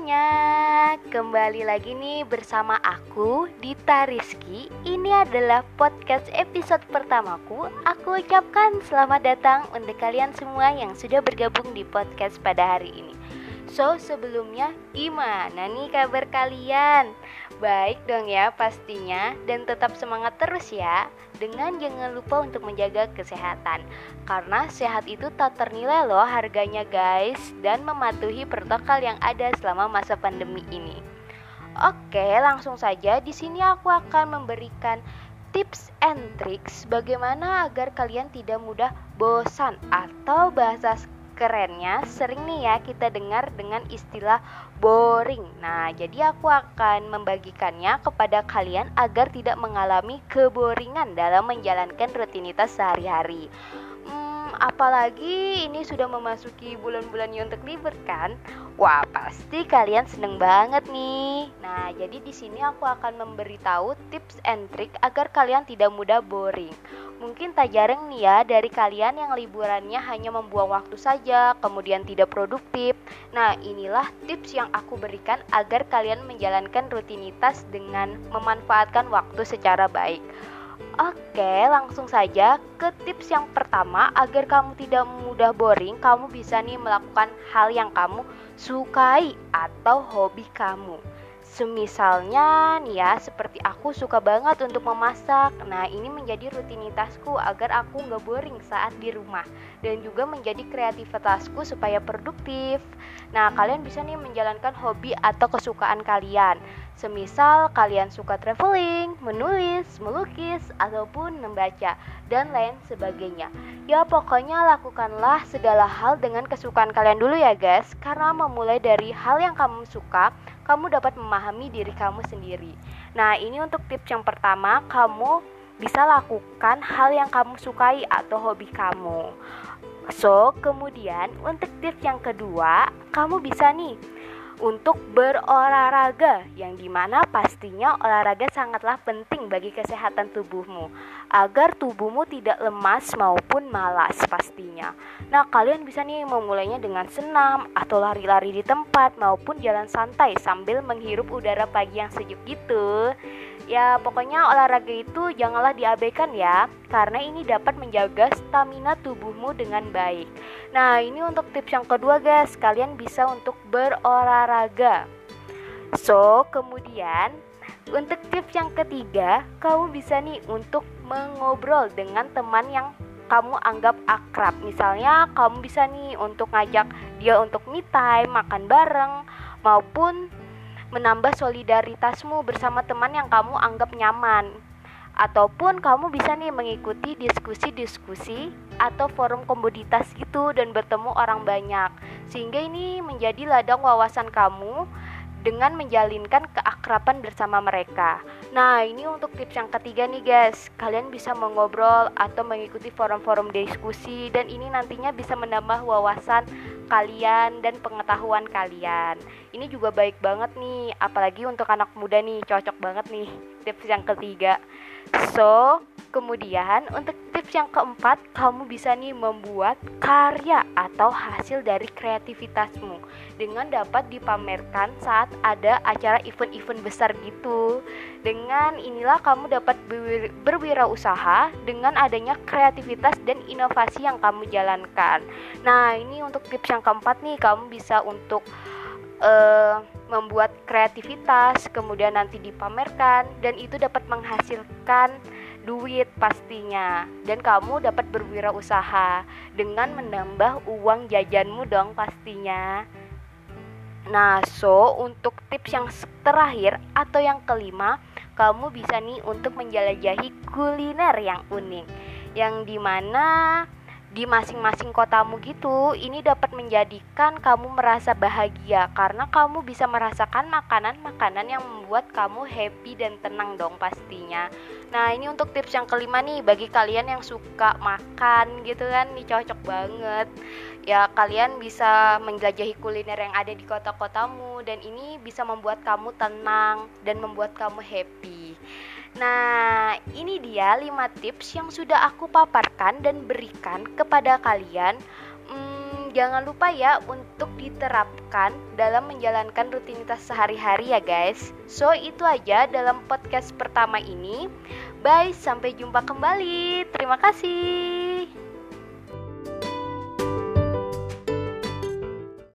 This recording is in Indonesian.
semuanya, kembali lagi nih bersama aku Dita Rizky. Ini adalah podcast episode pertamaku. Aku ucapkan selamat datang untuk kalian semua yang sudah bergabung di podcast pada hari ini So sebelumnya gimana nih kabar kalian? Baik dong ya pastinya. Dan tetap semangat terus ya. Dengan jangan lupa untuk menjaga kesehatan. Karena sehat itu tak ternilai loh harganya guys. Dan mematuhi protokol yang ada selama masa pandemi ini. Oke langsung saja. Di sini aku akan memberikan tips and tricks bagaimana agar kalian tidak mudah bosan atau bahasa kerennya sering nih ya kita dengar dengan istilah boring. Nah, jadi aku akan membagikannya kepada kalian agar tidak mengalami keboringan dalam menjalankan rutinitas sehari-hari. Apalagi ini sudah memasuki bulan-bulan untuk libur kan? Wah, pasti kalian seneng banget nih. Nah, jadi di sini aku akan memberitahu tips and trick agar kalian tidak mudah boring. Mungkin tak jarang nih ya dari kalian yang liburannya hanya membuang waktu saja, kemudian tidak produktif. Nah, inilah tips yang aku berikan agar kalian menjalankan rutinitas dengan memanfaatkan waktu secara baik. Oke, langsung saja ke tips yang pertama agar kamu tidak mudah boring, kamu bisa nih melakukan hal yang kamu sukai atau hobi kamu. Semisalnya nih ya, seperti aku suka banget untuk memasak. Nah, ini menjadi rutinitasku agar aku nggak boring saat di rumah dan juga menjadi kreativitasku supaya produktif. Nah, kalian bisa nih menjalankan hobi atau kesukaan kalian. Semisal kalian suka traveling, menulis, melukis, ataupun membaca, dan lain sebagainya. Ya pokoknya lakukanlah segala hal dengan kesukaan kalian dulu ya guys, karena memulai dari hal yang kamu suka, kamu dapat memahami diri kamu sendiri. Nah ini untuk tips yang pertama, kamu bisa lakukan hal yang kamu sukai atau hobi kamu. So, kemudian untuk tips yang kedua, kamu bisa nih untuk berolahraga yang di mana pastinya olahraga sangatlah penting bagi kesehatan tubuhmu agar tubuhmu tidak lemas maupun malas pastinya. Nah kalian bisa nih memulainya dengan senam atau lari-lari di tempat maupun jalan santai sambil menghirup udara pagi yang sejuk gitu Ya, pokoknya olahraga itu janganlah diabaikan ya, karena ini dapat menjaga stamina tubuhmu dengan baik. Nah, ini untuk tips yang kedua, guys. Kalian bisa untuk berolahraga. So, kemudian untuk tips yang ketiga, kamu bisa nih untuk mengobrol dengan teman yang kamu anggap akrab. Misalnya, kamu bisa nih untuk ngajak dia untuk me time, makan bareng, maupun menambah solidaritasmu bersama teman yang kamu anggap nyaman. Ataupun kamu bisa nih mengikuti diskusi-diskusi atau forum komoditas gitu dan bertemu orang banyak. Sehingga ini menjadi ladang wawasan kamu dengan menjalinkan keakraban bersama mereka. Nah, ini untuk tips yang ketiga nih guys. Kalian bisa mengobrol atau mengikuti forum-forum diskusi dan ini nantinya bisa menambah wawasan kalian dan pengetahuan kalian. Ini juga baik banget nih, apalagi untuk anak muda nih, cocok banget nih tips yang ketiga. So, kemudian untuk tips yang keempat, kamu bisa nih membuat karya atau hasil dari kreativitasmu dengan dapat dipamerkan saat ada acara event-event besar gitu. Dengan inilah kamu dapat berwirausaha dengan adanya kreativitas dan inovasi yang kamu jalankan. Nah, ini untuk tips yang keempat nih, kamu bisa untuk uh, membuat kreativitas, kemudian nanti dipamerkan dan itu dapat menghasilkan duit pastinya dan kamu dapat berwirausaha dengan menambah uang jajanmu dong pastinya. Nah, so untuk tips yang terakhir atau yang kelima, kamu bisa nih untuk menjelajahi kuliner yang unik yang di mana di masing-masing kotamu gitu ini dapat menjadikan kamu merasa bahagia. Karena kamu bisa merasakan makanan-makanan yang membuat kamu happy dan tenang dong pastinya. Nah ini untuk tips yang kelima nih bagi kalian yang suka makan gitu kan nih cocok banget. Ya kalian bisa menjelajahi kuliner yang ada di kota-kotamu dan ini bisa membuat kamu tenang dan membuat kamu happy Nah, ini dia 5 tips yang sudah aku paparkan dan berikan kepada kalian. Hmm, jangan lupa ya untuk diterapkan dalam menjalankan rutinitas sehari-hari ya guys. So itu aja dalam podcast pertama ini. Bye, sampai jumpa kembali. Terima kasih.